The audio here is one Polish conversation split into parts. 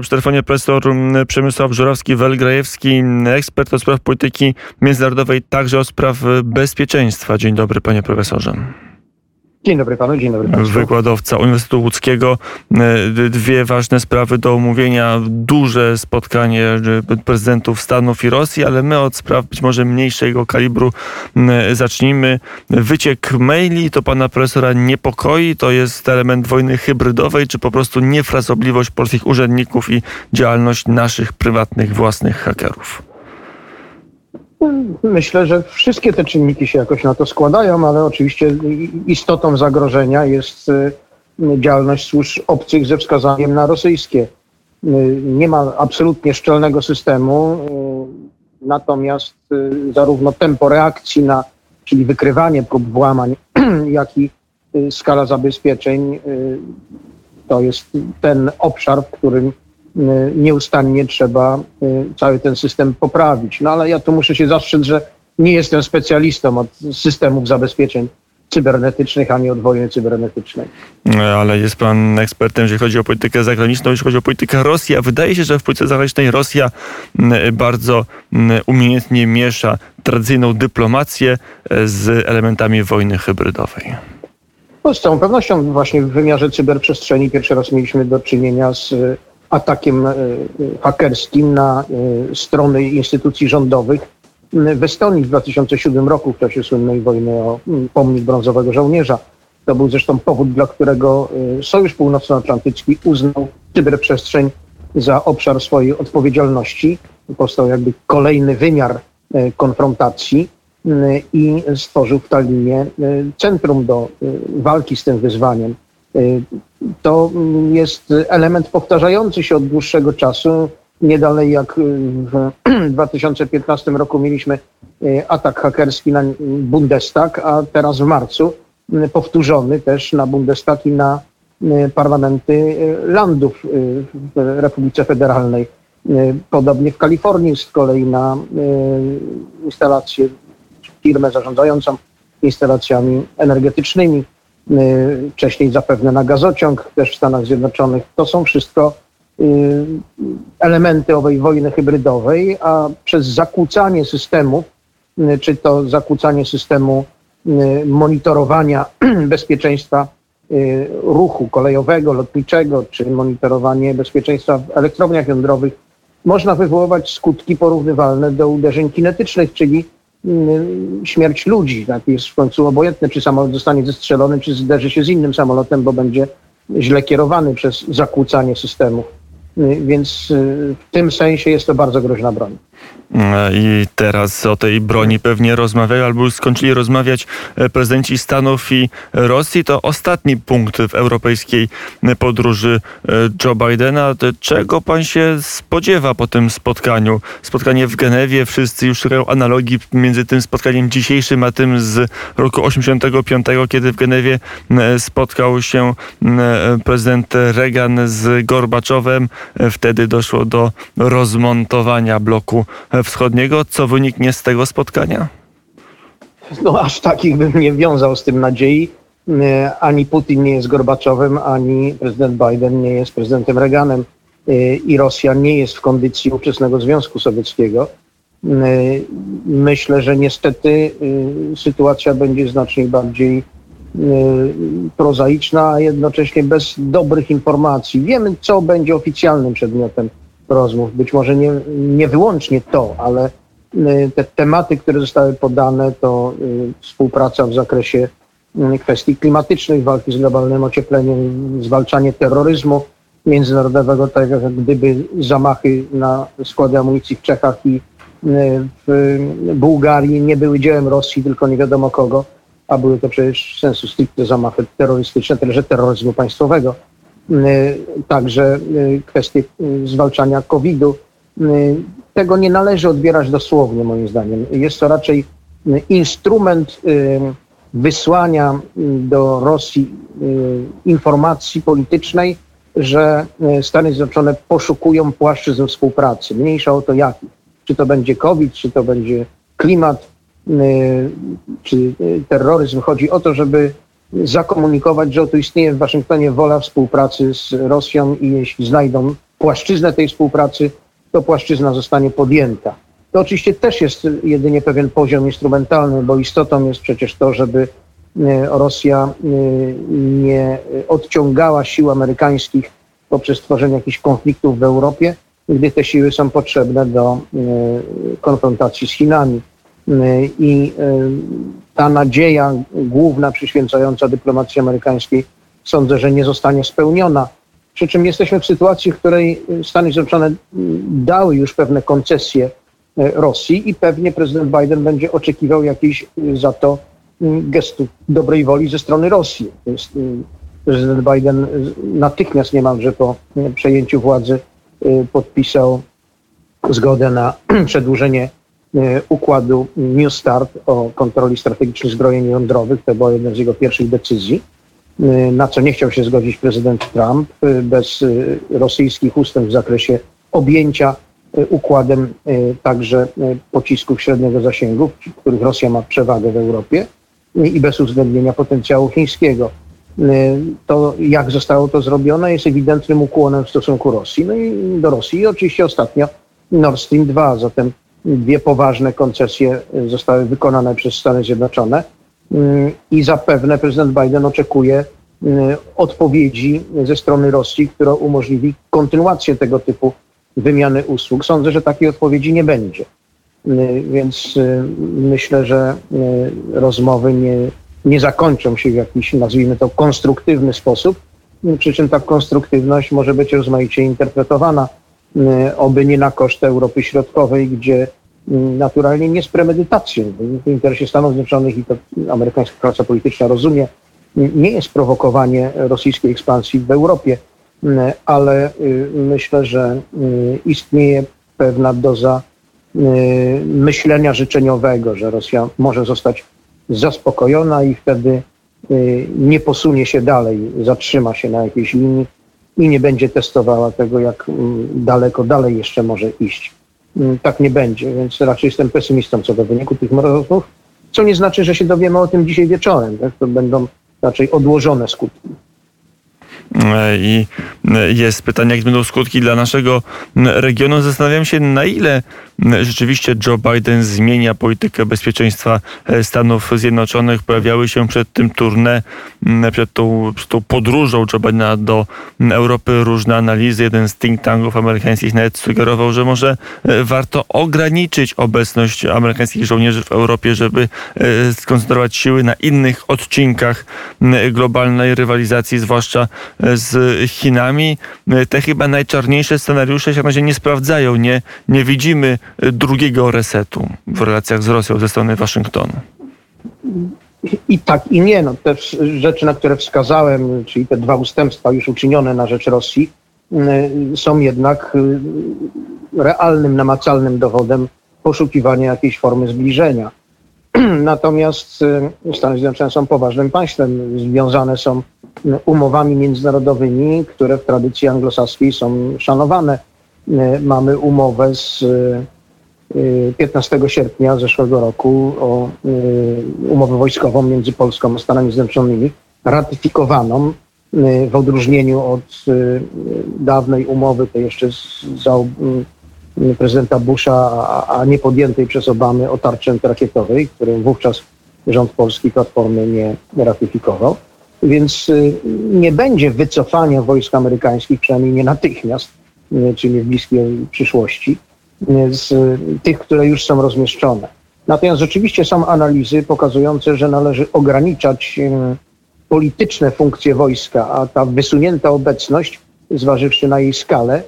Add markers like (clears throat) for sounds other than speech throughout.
Przy telefonie profesor Przemysław Żurawski-Welgrajewski, ekspert od spraw polityki międzynarodowej, także od spraw bezpieczeństwa. Dzień dobry, panie profesorze. Dzień dobry panu, dzień dobry. Wykładowca Uniwersytetu Łódzkiego. E, dwie ważne sprawy do omówienia. Duże spotkanie e, prezydentów Stanów i Rosji, ale my od spraw być może mniejszego kalibru zacznijmy. Wyciek maili to pana profesora niepokoi? To jest element wojny hybrydowej, czy po prostu niefrasobliwość polskich urzędników i działalność naszych prywatnych, własnych hakerów? Myślę, że wszystkie te czynniki się jakoś na to składają, ale oczywiście istotą zagrożenia jest y, działalność służb obcych ze wskazaniem na rosyjskie. Y, nie ma absolutnie szczelnego systemu, y, natomiast zarówno tempo reakcji na, czyli wykrywanie prób włamań, (clears throat) jak i skala zabezpieczeń to jest ten obszar, w którym nieustannie trzeba y, cały ten system poprawić. No ale ja tu muszę się zastrzec, że nie jestem specjalistą od systemów zabezpieczeń cybernetycznych, ani od wojny cybernetycznej. Ale jest pan ekspertem, jeżeli chodzi o politykę zagraniczną, jeśli chodzi o politykę Rosji, a wydaje się, że w polityce zagranicznej Rosja bardzo umiejętnie miesza tradycyjną dyplomację e, z elementami wojny hybrydowej. No, z całą pewnością właśnie w wymiarze cyberprzestrzeni pierwszy raz mieliśmy do czynienia z atakiem e, hakerskim na e, strony instytucji rządowych w Estonii w 2007 roku w czasie słynnej wojny o pomnik brązowego żołnierza. To był zresztą powód, dla którego e, Sojusz Północnoatlantycki uznał cyberprzestrzeń za obszar swojej odpowiedzialności. Powstał jakby kolejny wymiar konfrontacji i stworzył w Tallinie centrum do walki z tym wyzwaniem. Y, to jest element powtarzający się od dłuższego czasu. Nie dalej jak w (clears throat) 2015 roku mieliśmy y, atak hakerski na Bundestag, a teraz w marcu y, powtórzony też na Bundestag i na parlamenty landów w Republice Federalnej. Podobnie w Kalifornii z kolei na instalację, firmę zarządzającą instalacjami energetycznymi wcześniej zapewne na gazociąg też w Stanach Zjednoczonych. To są wszystko y, elementy owej wojny hybrydowej, a przez zakłócanie systemów, y, czy to zakłócanie systemu monitorowania (clears throat) bezpieczeństwa ruchu kolejowego, lotniczego, czy monitorowanie bezpieczeństwa w elektrowniach jądrowych, można wywoływać skutki porównywalne do uderzeń kinetycznych, czyli śmierć ludzi. Tak? Jest w końcu obojętne, czy samolot zostanie zestrzelony, czy zderzy się z innym samolotem, bo będzie źle kierowany przez zakłócanie systemu. Y, więc y, w tym sensie jest to bardzo groźna broń. I teraz o tej broni pewnie rozmawiają albo już skończyli rozmawiać e, prezydenci Stanów i Rosji. To ostatni punkt w europejskiej podróży e, Joe Bidena. Czego pan się spodziewa po tym spotkaniu? Spotkanie w Genewie, wszyscy już szukają analogii między tym spotkaniem dzisiejszym, a tym z roku 85, kiedy w Genewie spotkał się prezydent Reagan z Gorbaczowem. Wtedy doszło do rozmontowania bloku Wschodniego. Co wyniknie z tego spotkania? No aż takich bym nie wiązał z tym nadziei. E, ani Putin nie jest Gorbaczowem, ani prezydent Biden nie jest prezydentem Reaganem e, i Rosja nie jest w kondycji ówczesnego Związku Sowieckiego. E, myślę, że niestety sytuacja będzie znacznie bardziej prozaiczna, a jednocześnie bez dobrych informacji. Wiemy, co będzie oficjalnym przedmiotem rozmów. Być może nie, nie wyłącznie to, ale y, te tematy, które zostały podane, to y, współpraca w zakresie y, kwestii klimatycznych, walki z globalnym ociepleniem, zwalczanie terroryzmu międzynarodowego, tak jak gdyby zamachy na składy amunicji w Czechach i w Bułgarii nie były dziełem Rosji, tylko nie wiadomo kogo, a były to przecież sensu stricte zamachy terrorystyczne, także terroryzmu państwowego. Y, także y, kwestie y, zwalczania COVID-u. Tego nie należy odbierać dosłownie, moim zdaniem. Jest to raczej instrument wysłania do Rosji informacji politycznej, że Stany Zjednoczone poszukują płaszczyzn współpracy. Mniejsza o to jaki. Czy to będzie COVID, czy to będzie klimat, czy terroryzm. Chodzi o to, żeby zakomunikować, że oto istnieje w Waszyngtonie wola współpracy z Rosją i jeśli znajdą płaszczyznę tej współpracy, to płaszczyzna zostanie podjęta. To oczywiście też jest jedynie pewien poziom instrumentalny, bo istotą jest przecież to, żeby Rosja nie odciągała sił amerykańskich poprzez tworzenie jakichś konfliktów w Europie, gdy te siły są potrzebne do konfrontacji z Chinami. I ta nadzieja główna przyświęcająca dyplomacji amerykańskiej sądzę, że nie zostanie spełniona. Przy czym jesteśmy w sytuacji, w której Stany Zjednoczone dały już pewne koncesje e, Rosji i pewnie prezydent Biden będzie oczekiwał jakiejś e, za to gestu dobrej woli ze strony Rosji. Prezydent Biden natychmiast niemalże po przejęciu władzy podpisał zgodę na (clears throat) przedłużenie układu New Start o kontroli strategicznych zbrojeń jądrowych. To była jedna z jego pierwszych decyzji, e, na co nie chciał się zgodzić prezydent Trump e, bez rosyjskich ustępstw w zakresie objęcia układem także pocisków średniego zasięgu, których Rosja ma przewagę w Europie i bez uwzględnienia potencjału chińskiego. To jak zostało to zrobione jest ewidentnym ukłonem w stosunku Rosji, no i do Rosji i oczywiście ostatnio Nord Stream 2, zatem dwie poważne koncesje y, zostały wykonane przez Stany Zjednoczone y, i zapewne prezydent Biden oczekuje y, odpowiedzi ze strony Rosji, która umożliwi kontynuację tego typu wymiany usług. Sądzę, że takiej odpowiedzi nie będzie. Więc myślę, że rozmowy nie, nie zakończą się w jakiś, nazwijmy to, konstruktywny sposób. Przy czym ta konstruktywność może być rozmaicie interpretowana oby nie na koszt Europy Środkowej, gdzie naturalnie nie z premedytacją, w interesie Stanów Zjednoczonych i to amerykańska klasa polityczna rozumie, nie jest prowokowanie rosyjskiej ekspansji w Europie, ale y, myślę, że y, istnieje pewna doza y, myślenia życzeniowego, że Rosja może zostać zaspokojona i wtedy nie posunie się dalej, zatrzyma się na jakiejś linii i nie będzie testowała tego, jak daleko dalej jeszcze może iść. Mm, tak nie będzie, więc raczej jestem pesymistą co do wyniku tych rozmów, co nie znaczy, że się dowiemy o tym dzisiaj wieczorem. Tak? To będą raczej odłożone skutki. E, I e, jest pytanie, jakie będą skutki dla naszego regionu. Zastanawiam się, na ile rzeczywiście Joe Biden zmienia politykę bezpieczeństwa e, Stanów Zjednoczonych. Pojawiały się przed tym tournée, przed tą, przed tą podróżą Joe Bidena do Europy różne analizy. Jeden z think tanków amerykańskich nawet sugerował, że może warto ograniczyć obecność amerykańskich żołnierzy w Europie, żeby skoncentrować siły na innych odcinkach globalnej rywalizacji, zwłaszcza z Chinami. Te chyba najczarniejsze scenariusze się na razie nie sprawdzają. Nie, nie widzimy drugiego resetu w relacjach z Rosją ze strony Waszyngtonu. I tak, i nie. No, te rzeczy, na które wskazałem, czyli te dwa ustępstwa już uczynione na rzecz Rosji, są jednak y, realnym, namacalnym dowodem poszukiwania jakiejś formy zbliżenia. (clears throat) Natomiast y, Stany Zjednoczone są poważnym państwem, związane są umowami międzynarodowymi, które w tradycji anglosaskiej są szanowane. E, mamy umowę z 15 e, sierpnia zeszłego roku o umowę wojskową między Polską a Stanami Zjednoczonymi, ratyfikowaną w odróżnieniu od dawnej umowy, tej jeszcze za prezydenta Busha, a nie podjętej przez Obamy o tarczy antyrakietowej, którą wówczas rząd polski Platformy nie ratyfikował. Więc y, nie będzie wycofania wojsk amerykańskich, przynajmniej nie natychmiast, czy nie w bliskiej przyszłości, z tych, które już są rozmieszczone. Natomiast rzeczywiście są analizy pokazujące, że należy ograniczać polityczne funkcje wojska, a ta wysunięta obecność, zważywszy na jej skalę,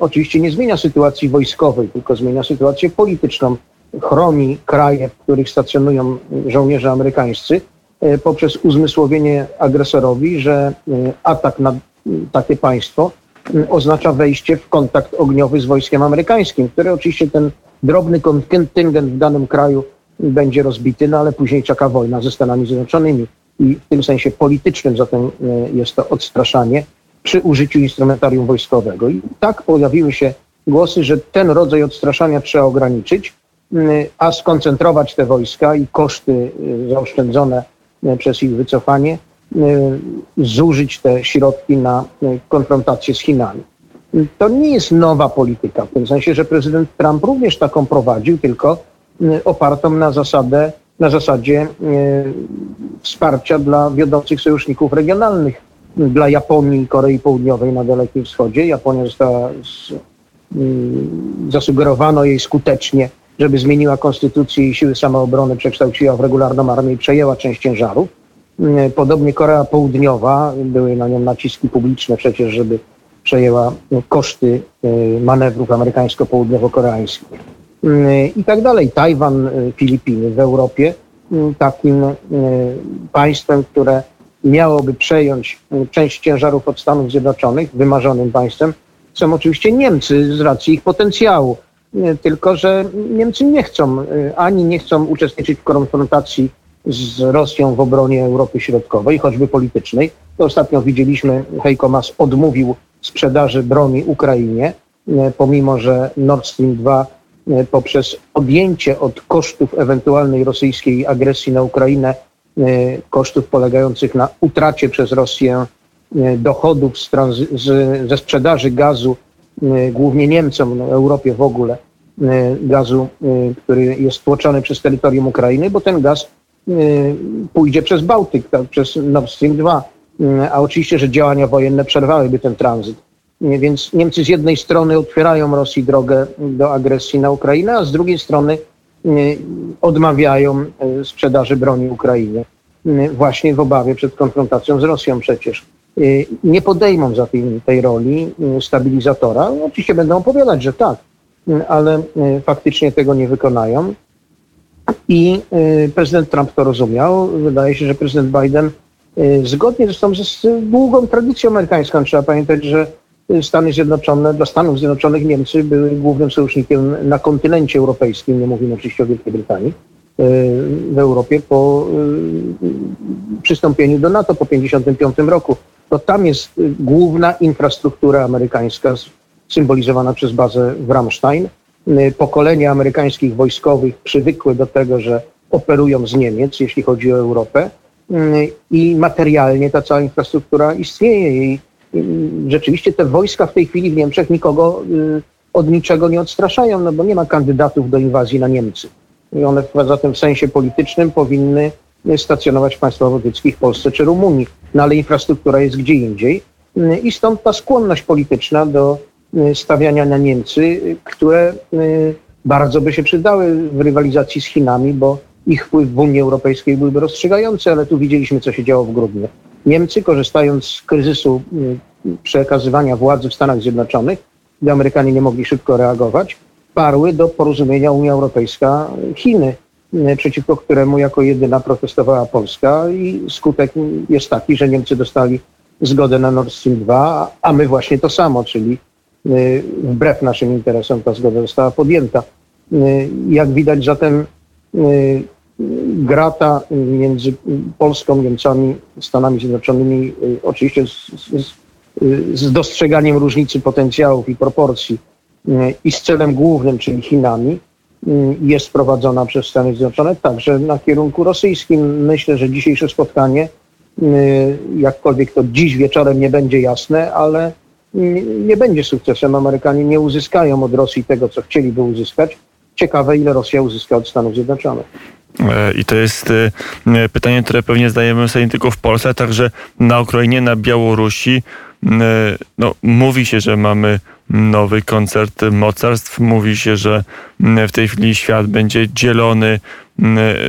oczywiście nie zmienia sytuacji wojskowej, tylko zmienia sytuację polityczną. Chroni kraje, w których stacjonują żołnierze amerykańscy, E, poprzez uzmysłowienie agresorowi, że e, atak na takie państwo oznacza wejście w kontakt ogniowy z wojskiem amerykańskim, które oczywiście ten drobny kontyngent w danym kraju będzie rozbity, no ale później czeka wojna ze Stanami Zjednoczonymi. I w tym sensie politycznym zatem e, jest to odstraszanie przy użyciu instrumentarium wojskowego. I tak pojawiły się głosy, że ten rodzaj odstraszania trzeba ograniczyć, a skoncentrować te wojska i koszty zaoszczędzone E, przez ich wycofanie, e, zużyć te środki na konfrontację z Chinami. To nie jest nowa polityka, w tym sensie, że prezydent Trump również taką prowadził, tylko opartą na zasadę, na zasadzie wsparcia dla wiodących sojuszników regionalnych, dla Japonii i Korei Południowej na Dalekim Wschodzie. Japonia została, z, zasugerowano jej skutecznie żeby zmieniła konstytucję i siły samoobrony przekształciła w regularną armię i przejęła część ciężarów. Mm, podobnie Korea Południowa, były na nią naciski publiczne przecież, żeby przejęła koszty y, manewrów amerykańsko-południowo-koreańskich mm, i tak dalej. Tajwan, y, Filipiny w Europie mm, takim y, państwem, które miałoby przejąć część ciężarów od Stanów Zjednoczonych, wymarzonym państwem, są oczywiście Niemcy z racji ich potencjału. Tylko, że Niemcy nie chcą, y, ani nie chcą uczestniczyć w konfrontacji z Rosją w obronie Europy Środkowej, choćby politycznej. To ostatnio widzieliśmy, Heiko Maas odmówił sprzedaży broni Ukrainie, y, pomimo że Nord Stream 2 y, poprzez odjęcie od kosztów ewentualnej rosyjskiej agresji na Ukrainę, kosztów polegających na utracie przez Rosję dochodów z, z, ze sprzedaży gazu Y, głównie Niemcom, no, Europie w ogóle, y, gazu, y, który jest tłoczony przez terytorium Ukrainy, bo ten gaz pójdzie przez Bałtyk, tak, przez Nord Stream 2. A oczywiście, że działania wojenne przerwałyby ten tranzyt. Więc Niemcy z jednej strony otwierają Rosji drogę do agresji na Ukrainę, a z drugiej strony odmawiają sprzedaży broni Ukrainie. Właśnie w obawie przed konfrontacją z Rosją przecież. Y, nie podejmą za tej, tej roli y, stabilizatora. Oczywiście będą opowiadać, że tak, y, ale faktycznie tego nie wykonają. I prezydent Trump to rozumiał. Wydaje się, że prezydent Biden zgodnie zresztą z długą tradycją amerykańską, trzeba pamiętać, że Stany Zjednoczone, dla Stanów Zjednoczonych Niemcy były głównym sojusznikiem na kontynencie europejskim, nie mówimy oczywiście o Wielkiej Brytanii, w Europie po przystąpieniu do NATO po 1955 roku. To tam jest y, główna infrastruktura amerykańska symbolizowana przez bazę w Ramstein. Pokolenia amerykańskich wojskowych przywykły do tego, że operują z Niemiec, jeśli chodzi o Europę. I materialnie ta cała infrastruktura istnieje. I rzeczywiście te wojska w tej chwili w Niemczech nikogo od niczego nie odstraszają, no bo nie ma kandydatów do inwazji na Niemcy. I one zatem w sensie politycznym powinny stacjonować w państwach bałtyckich, Polsce czy Rumunii. No ale infrastruktura jest gdzie indziej i stąd ta skłonność polityczna do stawiania na Niemcy, które bardzo by się przydały w rywalizacji z Chinami, bo ich wpływ w Unii Europejskiej byłby rozstrzygający, ale tu widzieliśmy, co się działo w grudniu. Niemcy, korzystając z kryzysu przekazywania władzy w Stanach Zjednoczonych, gdy Amerykanie nie mogli szybko reagować, parły do porozumienia Unia Europejska-Chiny. E, przeciwko któremu jako jedyna protestowała Polska i skutek jest taki, że Niemcy dostali zgodę na Nord Stream 2, a my właśnie to samo, czyli e, wbrew naszym interesom ta zgoda została podjęta. E, jak widać zatem grata między Polską, Niemcami, Stanami Zjednoczonymi, oczywiście z, z, z dostrzeganiem różnicy potencjałów i proporcji i z celem głównym, czyli Chinami, Y, jest prowadzona przez Stany Zjednoczone, także na kierunku rosyjskim. Myślę, że dzisiejsze spotkanie, y, jakkolwiek to dziś wieczorem nie będzie jasne, ale y, nie będzie sukcesem. Amerykanie nie uzyskają od Rosji tego, co chcieliby uzyskać. Ciekawe, ile Rosja uzyska od Stanów Zjednoczonych. I to jest e, pytanie, które pewnie zdajemy sobie nie tylko w Polsce, także na Ukrainie, na Białorusi. E, no, mówi się, że mamy nowy koncert mocarstw. Mówi się, że w tej chwili świat będzie dzielony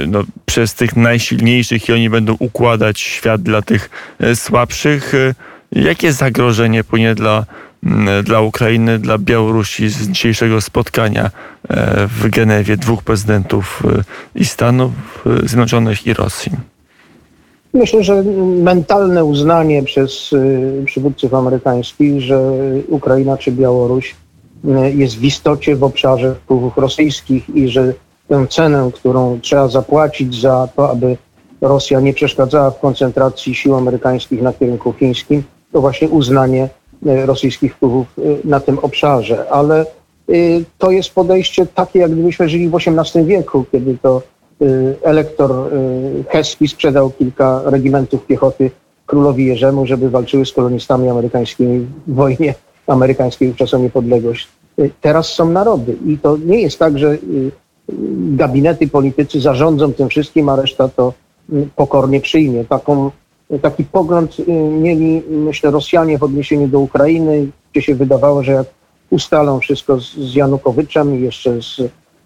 no, przez tych najsilniejszych i oni będą układać świat dla tych słabszych. Jakie zagrożenie płynie dla dla Ukrainy, dla Białorusi z dzisiejszego spotkania e, w Genewie dwóch prezydentów e, i Stanów e, Zjednoczonych i Rosji? Myślę, że mentalne uznanie przez przywódców amerykańskich, że Ukraina czy Białoruś jest w istocie w obszarze wpływów rosyjskich i że tę cenę, którą trzeba zapłacić za to, aby Rosja nie przeszkadzała w koncentracji sił amerykańskich na kierunku chińskim, to właśnie uznanie E, rosyjskich wpływów e, na tym obszarze, ale e, to jest podejście takie, jak gdybyśmy żyli w XVIII wieku, kiedy to elektor Hespi sprzedał kilka regimentów piechoty królowi Jerzemu, żeby walczyły z kolonistami amerykańskimi w wojnie amerykańskiej wówczas o niepodległość. Teraz są narody i to nie jest tak, że gabinety politycy zarządzą tym wszystkim, a reszta to pokornie przyjmie. Taką, taki pogląd mieli, myślę, Rosjanie w odniesieniu do Ukrainy, gdzie się wydawało, że jak ustalą wszystko z, z Janukowiczem i jeszcze z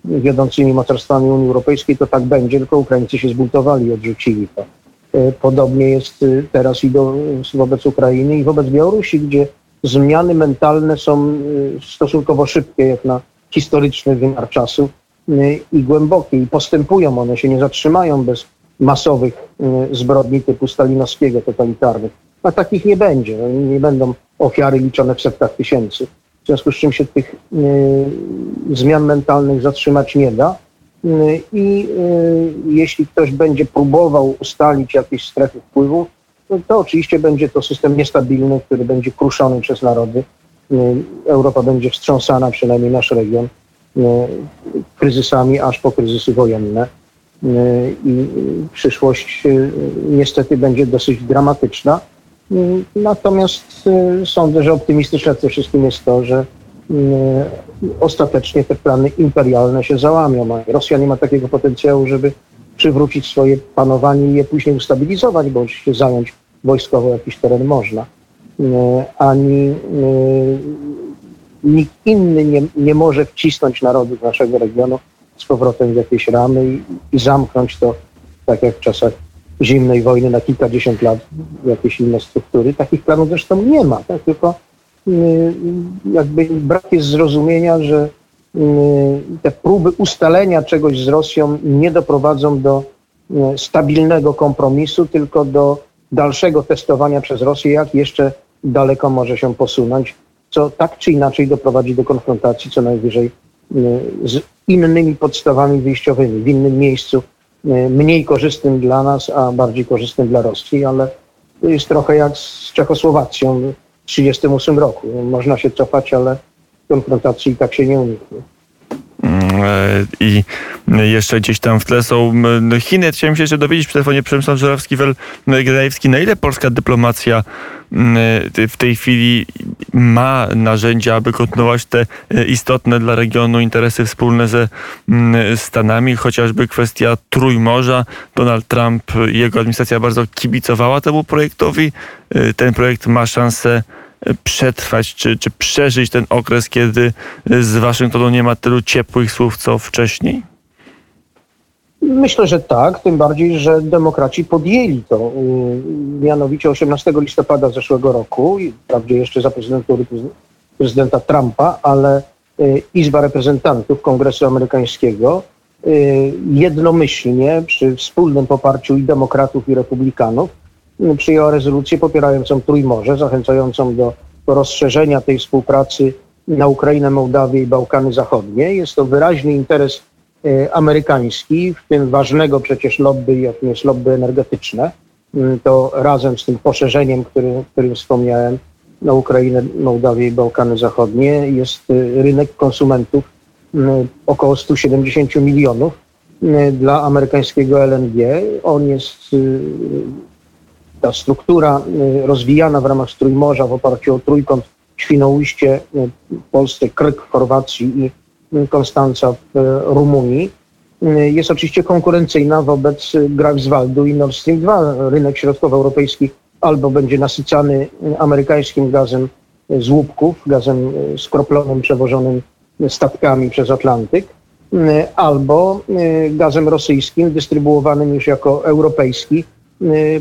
wiodącymi mocarstwami Unii Europejskiej, to tak będzie, tylko Ukraińcy się zbultowali i odrzucili to. E, podobnie jest teraz i do, wobec Ukrainy i wobec Białorusi, gdzie zmiany mentalne są stosunkowo szybkie, jak na historyczny wymiar czasu i głębokie i postępują one, się nie zatrzymają bez masowych zbrodni typu stalinowskiego, totalitarnych. A takich nie będzie. No, nie będą ofiary liczone w setkach tysięcy w związku z czym się tych y, zmian mentalnych zatrzymać nie da. Y, I y, jeśli ktoś będzie próbował ustalić jakieś strefy wpływu, no to oczywiście będzie to system niestabilny, który będzie kruszony przez narody. Europa będzie wstrząsana, przynajmniej nasz region, kryzysami aż po kryzysy wojenne. I przyszłość niestety będzie dosyć dramatyczna. Natomiast y, sądzę, że optymistyczne w tym wszystkim jest to, że y, ostatecznie te plany imperialne się załamią. Rosja nie ma takiego potencjału, żeby przywrócić swoje panowanie i je później ustabilizować, bo oczywiście zająć wojskowo jakiś teren można. Y, ani nikt inny nie, nie może wcisnąć narodów naszego regionu z powrotem w jakieś ramy i, i zamknąć to, tak jak w czasach zimnej wojny na kilkadziesiąt lat jakieś inne struktury. Takich planów zresztą nie ma, tak? tylko y, jakby brak jest zrozumienia, że y, te próby ustalenia czegoś z Rosją nie doprowadzą do y, stabilnego kompromisu, tylko do dalszego testowania przez Rosję, jak jeszcze daleko może się posunąć, co tak czy inaczej doprowadzi do konfrontacji co najwyżej z innymi podstawami wyjściowymi w innym miejscu E, mniej korzystnym dla nas, a bardziej korzystnym dla Rosji, ale to jest trochę jak z Czechosłowacją w 1938 roku. Można się cofać, ale konfrontacji tak się nie uniknie. I jeszcze gdzieś tam w tle są Chiny. Chciałem się jeszcze dowiedzieć przy telefonie Przemysław Żurawski-Gdajewski, na ile polska dyplomacja w tej chwili ma narzędzia, aby kontynuować te e, istotne dla regionu interesy wspólne ze Stanami, chociażby kwestia Trójmorza. Donald Trump jego administracja bardzo kibicowała temu projektowi. E, ten projekt ma szansę przetrwać, czy, czy przeżyć ten okres, kiedy z Waszyngtonu nie ma tylu ciepłych słów, co wcześniej? Myślę, że tak, tym bardziej, że demokraci podjęli to. Mianowicie 18 listopada zeszłego roku, wprawdzie jeszcze za prezydentury prezydenta Trumpa, ale y, Izba Reprezentantów Kongresu Amerykańskiego y, jednomyślnie przy wspólnym poparciu i demokratów i republikanów przyjęła rezolucję popierającą Trójmorze, zachęcającą do, rozszerzenia tej współpracy na Ukrainę, Mołdawię i Bałkany Zachodnie. Jest to wyraźny interes e, amerykański, w tym ważnego przecież lobby, jakim jest lobby energetyczne. Mm, to razem z tym poszerzeniem, który, którym wspomniałem, na Ukrainę, Mołdawię i Bałkany Zachodnie jest e, rynek konsumentów mm, około 170 milionów mm, dla amerykańskiego LNG. On jest ta struktura y, rozwijana w ramach Trójmorza w oparciu o trójkąt Świnoujście, y, Polsce, Kryk w Chorwacji i y, Konstanca w Rumunii jest oczywiście konkurencyjna wobec Greifswaldu i Nord Stream 2. Rynek środkowoeuropejski albo będzie nasycany amerykańskim gazem z łupków, gazem skroplonym przewożonym statkami przez Atlantyk, albo gazem rosyjskim dystrybuowanym już jako europejski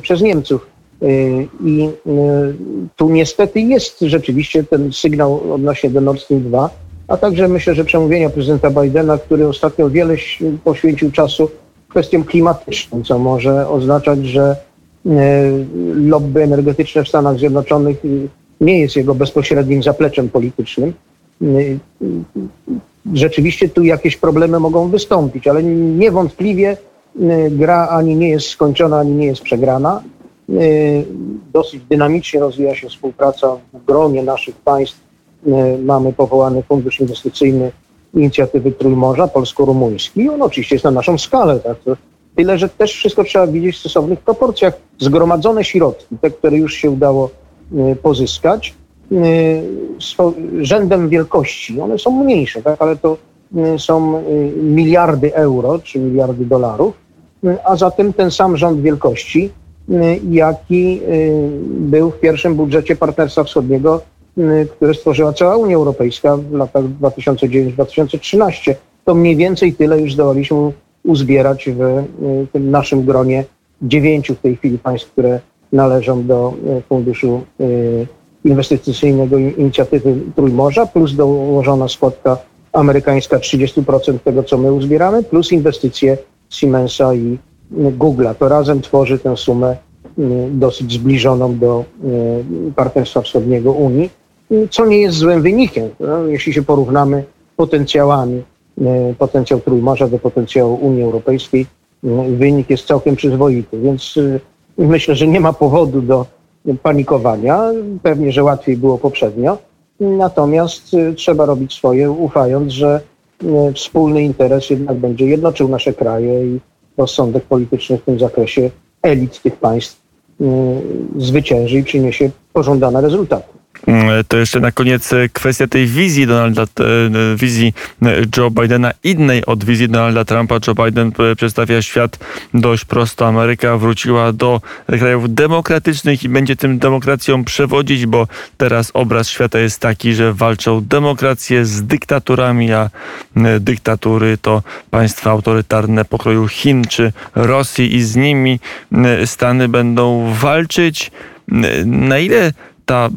przez Niemców. Y, I y, tu niestety jest rzeczywiście ten sygnał odnośnie do Nord Stream 2, a także myślę, że przemówienia prezydenta Bidena, który ostatnio wiele poświęcił czasu kwestiom klimatycznym, co może oznaczać, że y, lobby energetyczne w Stanach Zjednoczonych nie jest jego bezpośrednim zapleczem politycznym. Rzeczywiście tu jakieś problemy mogą wystąpić, ale niewątpliwie gra ani nie jest skończona, ani nie jest przegrana. Y, dosyć dynamicznie rozwija się współpraca w gronie naszych państw. Y, mamy powołany Fundusz Inwestycyjny Inicjatywy Trójmorza polsko-rumuński. On oczywiście jest na naszą skalę. Tak? Tyle, że też wszystko trzeba widzieć w stosownych proporcjach. Zgromadzone środki, te, które już się udało y, pozyskać, rzędem wielkości. One są mniejsze, tak, ale to są miliardy euro czy miliardy dolarów, a zatem ten sam rząd wielkości, jaki był w pierwszym budżecie Partnerstwa Wschodniego, które stworzyła cała Unia Europejska w latach 2009-2013. To mniej więcej tyle już zdołaliśmy uzbierać w tym naszym gronie dziewięciu w tej chwili państw, które należą do Funduszu Inwestycyjnego Inicjatywy Trójmorza, plus dołożona składka amerykańska 30% tego, co my uzbieramy, plus inwestycje Siemensa i Google'a. To razem tworzy tę sumę dosyć zbliżoną do Partnerstwa Wschodniego Unii, co nie jest złym wynikiem, jeśli się porównamy potencjałami, potencjał Trójmorza do potencjału Unii Europejskiej, wynik jest całkiem przyzwoity, więc myślę, że nie ma powodu do panikowania. Pewnie, że łatwiej było poprzednio. Natomiast y, trzeba robić swoje, ufając, że y, wspólny interes jednak będzie jednoczył nasze kraje i rozsądek polityczny w tym zakresie elit tych państw y, zwycięży i przyniesie pożądane rezultaty. Mm, to jeszcze na koniec e, kwestia tej wizji Donalda, e, wizji e, Joe Bidena, innej od wizji Donalda Trumpa. Joe Biden przedstawia świat dość prosto. Ameryka wróciła do krajów demokratycznych i będzie tym demokracją przewodzić, bo teraz obraz świata jest taki, że walczą demokracje z dyktaturami, a dyktatury to państwa autorytarne pokroju Chin czy Rosji i z nimi Stany będą walczyć. Na ile ta, e,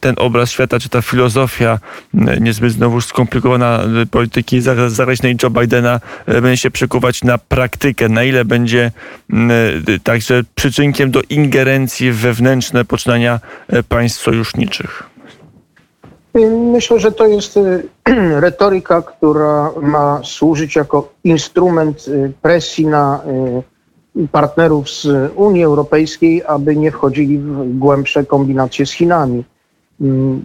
ten obraz świata, czy ta filozofia e, niezbyt znowu skomplikowana e, polityki zagranicznej Joe Bidena będzie się przekuwać na praktykę, na ile będzie także przyczynkiem do ingerencji w wewnętrzne poczynania państw sojuszniczych? Myślę, że to jest (clears throat) retoryka, która ma służyć jako instrument presji na partnerów z Unii Europejskiej, aby nie wchodzili w głębsze kombinacje z Chinami. Mm,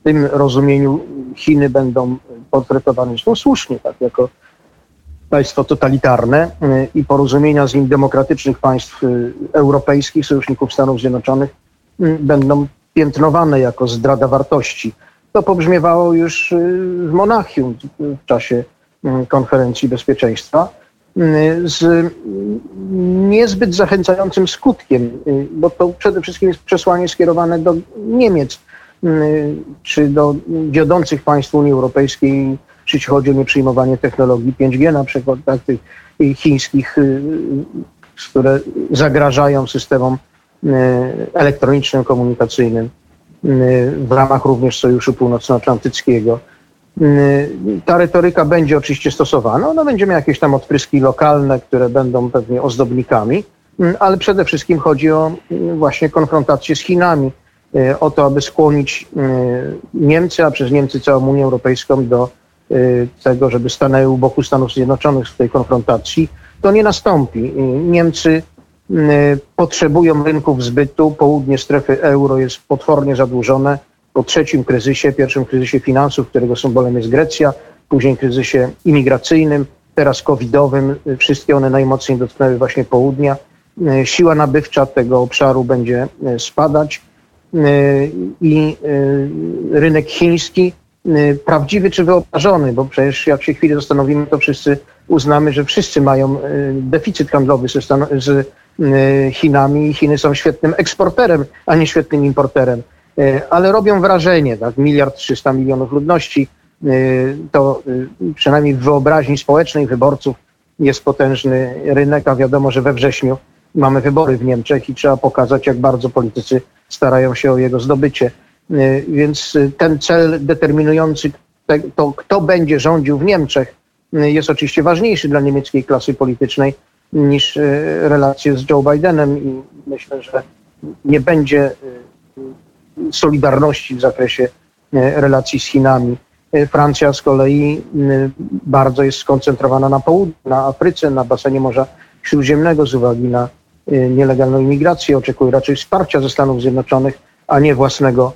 w tym rozumieniu Chiny będą portretowane słusznie, tak jako państwo totalitarne y, i porozumienia z nim demokratycznych państw y, europejskich, sojuszników Stanów Zjednoczonych y, będą piętnowane jako zdrada wartości. To pobrzmiewało już w Monachium w czasie konferencji bezpieczeństwa z niezbyt zachęcającym skutkiem, bo to przede wszystkim jest przesłanie skierowane do Niemiec czy do wiodących państw Unii Europejskiej, czy chodzi o nieprzyjmowanie technologii 5G na przykład, tak, tych chińskich, które zagrażają systemom elektronicznym, komunikacyjnym w ramach również Sojuszu Północnoatlantyckiego. Y, ta retoryka będzie oczywiście stosowana. Ona będzie miała jakieś tam odpryski lokalne, które będą pewnie ozdobnikami, y, ale przede wszystkim chodzi o y, właśnie konfrontację z Chinami, o to, aby skłonić Niemcy, a przez Niemcy całą Unię Europejską do tego, żeby stanęły u boku Stanów Zjednoczonych w tej konfrontacji. To nie nastąpi. Niemcy potrzebują rynków zbytu. Południe strefy euro jest potwornie zadłużone po trzecim kryzysie, pierwszym kryzysie finansów, którego symbolem jest Grecja, później kryzysie imigracyjnym, teraz covidowym. Wszystkie one najmocniej dotknęły właśnie południa. E, siła nabywcza tego obszaru będzie e, spadać e, i rynek chiński, prawdziwy czy wyobrażony, bo przecież jak się chwilę zastanowimy, to wszyscy uznamy, że wszyscy mają deficyt handlowy z Chinami i Chiny są świetnym eksporterem, a nie świetnym importerem. E, ale robią wrażenie, tak, miliard trzysta milionów ludności, e, to e, przynajmniej w wyobraźni społecznej wyborców jest potężny rynek, a wiadomo, że we wrześniu mamy wybory w Niemczech i trzeba pokazać, jak bardzo politycy starają się o jego zdobycie. Więc ten cel determinujący to, kto będzie rządził w Niemczech, jest oczywiście ważniejszy dla niemieckiej klasy politycznej niż relacje z Joe Bidenem i myślę, że nie będzie solidarności w zakresie e, relacji z Chinami. E, Francja z kolei bardzo jest skoncentrowana na południu, na Afryce, na basenie Morza Śródziemnego z uwagi na e, nielegalną imigrację. Oczekuje raczej wsparcia ze Stanów Zjednoczonych, a nie własnego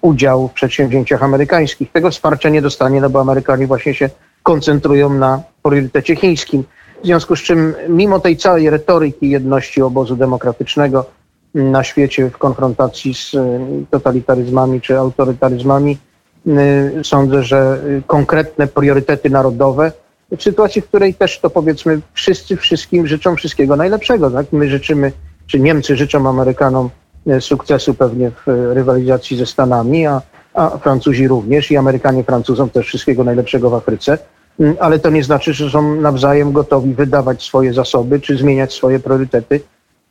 udziału w przedsięwzięciach amerykańskich. Tego wsparcia nie dostanie, no bo Amerykanie właśnie się koncentrują na priorytecie chińskim. W związku z czym, mimo tej całej retoryki jedności obozu demokratycznego, na świecie w konfrontacji z totalitaryzmami czy autorytaryzmami. Sądzę, że konkretne priorytety narodowe w sytuacji, w której też to powiedzmy wszyscy wszystkim życzą wszystkiego najlepszego. Tak? My życzymy, czy Niemcy życzą Amerykanom sukcesu pewnie w rywalizacji ze Stanami, a, a Francuzi również i Amerykanie Francuzom też wszystkiego najlepszego w Afryce. Mm, ale to nie znaczy, że są nawzajem gotowi wydawać swoje zasoby czy zmieniać swoje priorytety,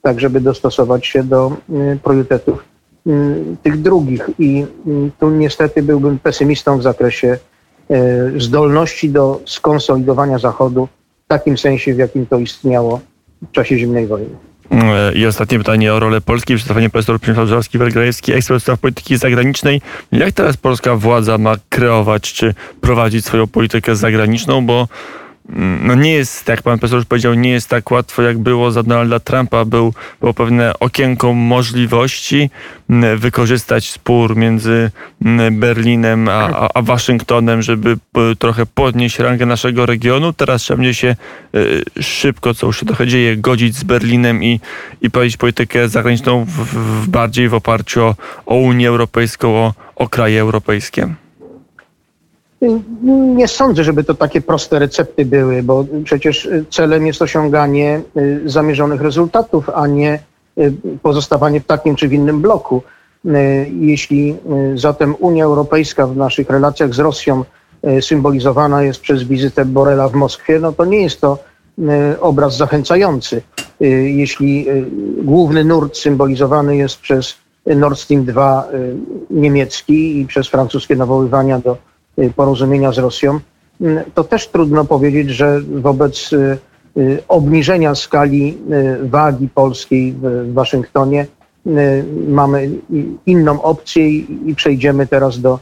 tak żeby dostosować się do mm, priorytetów mm, tych drugich. I tu niestety byłbym pesymistą w zakresie zdolności do skonsolidowania Zachodu w takim sensie, w jakim to istniało w czasie zimnej wojny. E, I ostatnie pytanie o rolę Polski. Przedstawienie profesor Przemysław Żalski-Welgrajewski, ekspert spraw polityki zagranicznej. Jak teraz polska władza ma kreować czy prowadzić swoją politykę zagraniczną, bo Mm, no nie jest, jak pan profesor już powiedział, nie jest tak łatwo, jak było za Donalda Trumpa. Był, było pewne okienko możliwości wykorzystać spór między Berlinem a, a Waszyngtonem, żeby trochę podnieść rangę naszego regionu. Teraz trzeba będzie się y, szybko, co już się trochę dzieje, godzić z Berlinem i, i prowadzić politykę zagraniczną w, w bardziej w oparciu o, o Unię Europejską, o, o kraje europejskie. Nie sądzę, żeby to takie proste recepty były, bo przecież celem jest osiąganie y, zamierzonych rezultatów, a nie y, pozostawanie w takim czy w innym bloku. Y, jeśli zatem Unia Europejska w naszych relacjach z Rosją symbolizowana jest przez wizytę Borela w Moskwie, no to nie jest to obraz zachęcający. Jeśli główny nurt symbolizowany jest przez Nord Stream 2 niemiecki i przez francuskie nawoływania do Y, porozumienia z Rosją, y, to też trudno powiedzieć, że wobec y, obniżenia skali wagi polskiej w Waszyngtonie mamy inną opcję i przejdziemy teraz do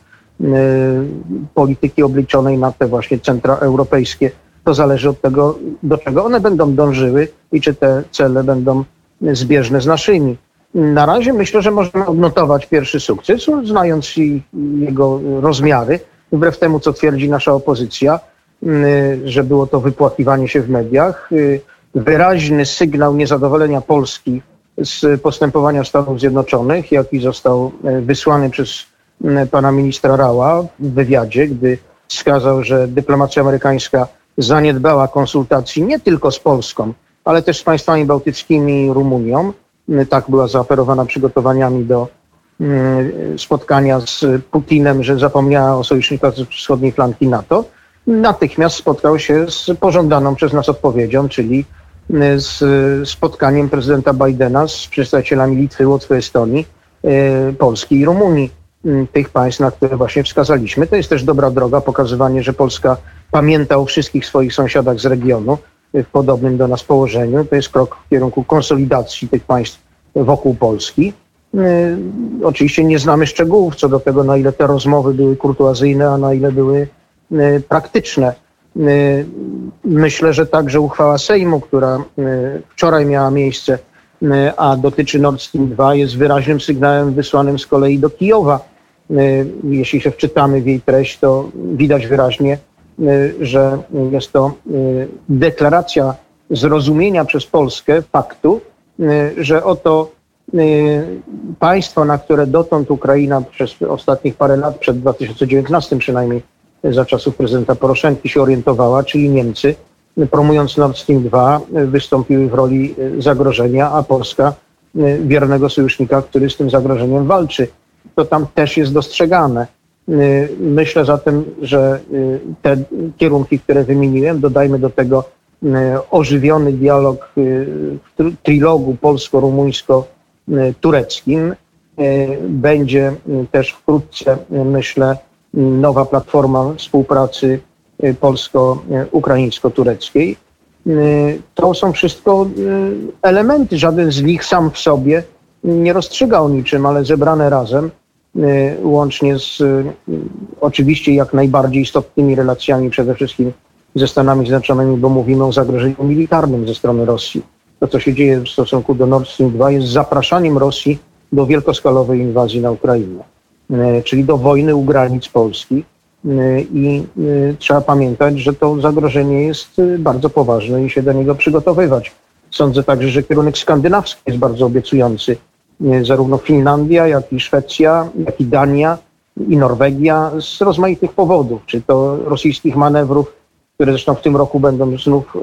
polityki obliczonej na te właśnie centra europejskie. To zależy od tego, do czego one będą dążyły i czy te cele będą zbieżne z naszymi. Na razie myślę, że możemy odnotować pierwszy sukces, znając jego rozmiary wbrew temu, co twierdzi nasza opozycja, mm, że było to wypłakiwanie się w mediach. Y, wyraźny sygnał niezadowolenia Polski z postępowania Stanów Zjednoczonych, jaki został e, wysłany przez mm, pana ministra Rała w wywiadzie, gdy wskazał, że dyplomacja amerykańska zaniedbała konsultacji nie tylko z Polską, ale też z państwami bałtyckimi i Rumunią. Mm, tak była zaoferowana przygotowaniami do spotkania z Putinem, że zapomniała o sojusznikach z wschodniej flanki NATO, natychmiast spotkał się z pożądaną przez nas odpowiedzią, czyli mm, z spotkaniem prezydenta Bidena z przedstawicielami Litwy, Łotwy, Estonii, e, Polski i Rumunii, tych państw, na które właśnie wskazaliśmy. To jest też dobra droga, pokazywanie, że Polska pamięta o wszystkich swoich sąsiadach z regionu w podobnym do nas położeniu. To jest krok w kierunku konsolidacji tych państw wokół Polski. My oczywiście nie znamy szczegółów co do tego, na ile te rozmowy były kurtuazyjne, a na ile były y, praktyczne. Y, myślę, że także uchwała Sejmu, która wczoraj miała miejsce, a dotyczy Nord Stream 2, jest wyraźnym sygnałem wysłanym z kolei do Kijowa. Jeśli się wczytamy w jej treść, to widać wyraźnie, że jest to deklaracja zrozumienia przez Polskę faktu, że oto państwo, na które dotąd Ukraina przez ostatnich parę lat, przed 2019 przynajmniej, za czasów prezydenta Poroszenki się orientowała, czyli Niemcy, promując Nord Stream 2, wystąpiły w roli zagrożenia, a Polska y, wiernego sojusznika, który z tym zagrożeniem walczy. To tam też jest dostrzegane. Y, myślę zatem, że te kierunki, które wymieniłem, dodajmy do tego ożywiony dialog w trilogu polsko-rumuńsko E, tureckim. E, będzie e, też wkrótce, myślę, nowa platforma współpracy polsko-ukraińsko-tureckiej. To są wszystko elementy, żaden z nich sam w sobie nie rozstrzygał niczym, ale zebrane razem, łącznie z oczywiście jak najbardziej istotnymi relacjami przede wszystkim ze Stanami Zjednoczonymi, bo mówimy o zagrożeniu militarnym ze strony Rosji to, co się dzieje w stosunku do Nord Stream 2, jest zapraszaniem Rosji do wielkoskalowej inwazji na Ukrainę, e, czyli do wojny u granic Polski. E, I e, trzeba pamiętać, że to zagrożenie jest bardzo poważne i się do niego przygotowywać. Sądzę także, że kierunek skandynawski jest bardzo obiecujący. zarówno Finlandia, jak i Szwecja, jak i Dania i Norwegia z rozmaitych powodów, czy to rosyjskich manewrów, które zresztą w tym roku będą znów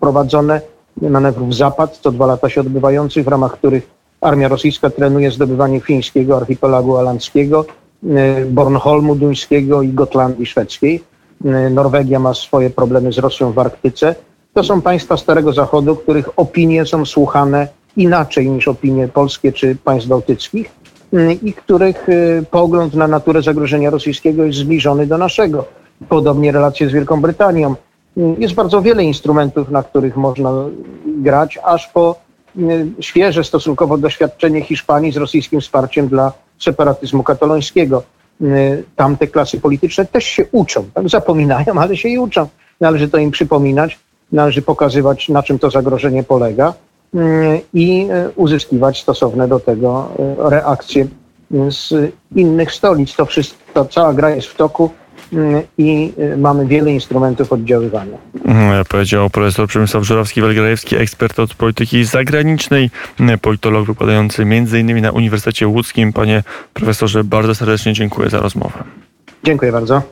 prowadzone, manewrów Zapad, co dwa lata się odbywających, w ramach których armia rosyjska trenuje zdobywanie fińskiego archipelagu alandzkiego, y, Bornholmu duńskiego i Gotlandii szwedzkiej. Y, Norwegia ma swoje problemy z Rosją w Arktyce. To są państwa Starego Zachodu, których opinie są słuchane inaczej niż opinie polskie czy państw bałtyckich y, i których pogląd na naturę zagrożenia rosyjskiego jest zbliżony do naszego. Podobnie relacje z Wielką Brytanią. Y, Jest bardzo wiele instrumentów, na których można grać, aż po y, świeże stosunkowo doświadczenie Hiszpanii z rosyjskim wsparciem dla separatyzmu katalońskiego. Y, Tamte klasy polityczne też się uczą, tak? zapominają, (laughs) ale się i uczą. Należy to im przypominać, należy pokazywać, na czym to zagrożenie polega i y, uzyskiwać stosowne do tego y, reakcje z innych stolic. To wszystko, cała gra jest w toku i y, mamy wiele instrumentów oddziaływania. Mm, Powiedział profesor Przemysław Żurawski-Welgrajewski, ekspert od polityki zagranicznej, mm, politolog wykładający m.in. na Uniwersytecie Łódzkim. Panie profesorze, bardzo serdecznie dziękuję za rozmowę. Dziękuję bardzo.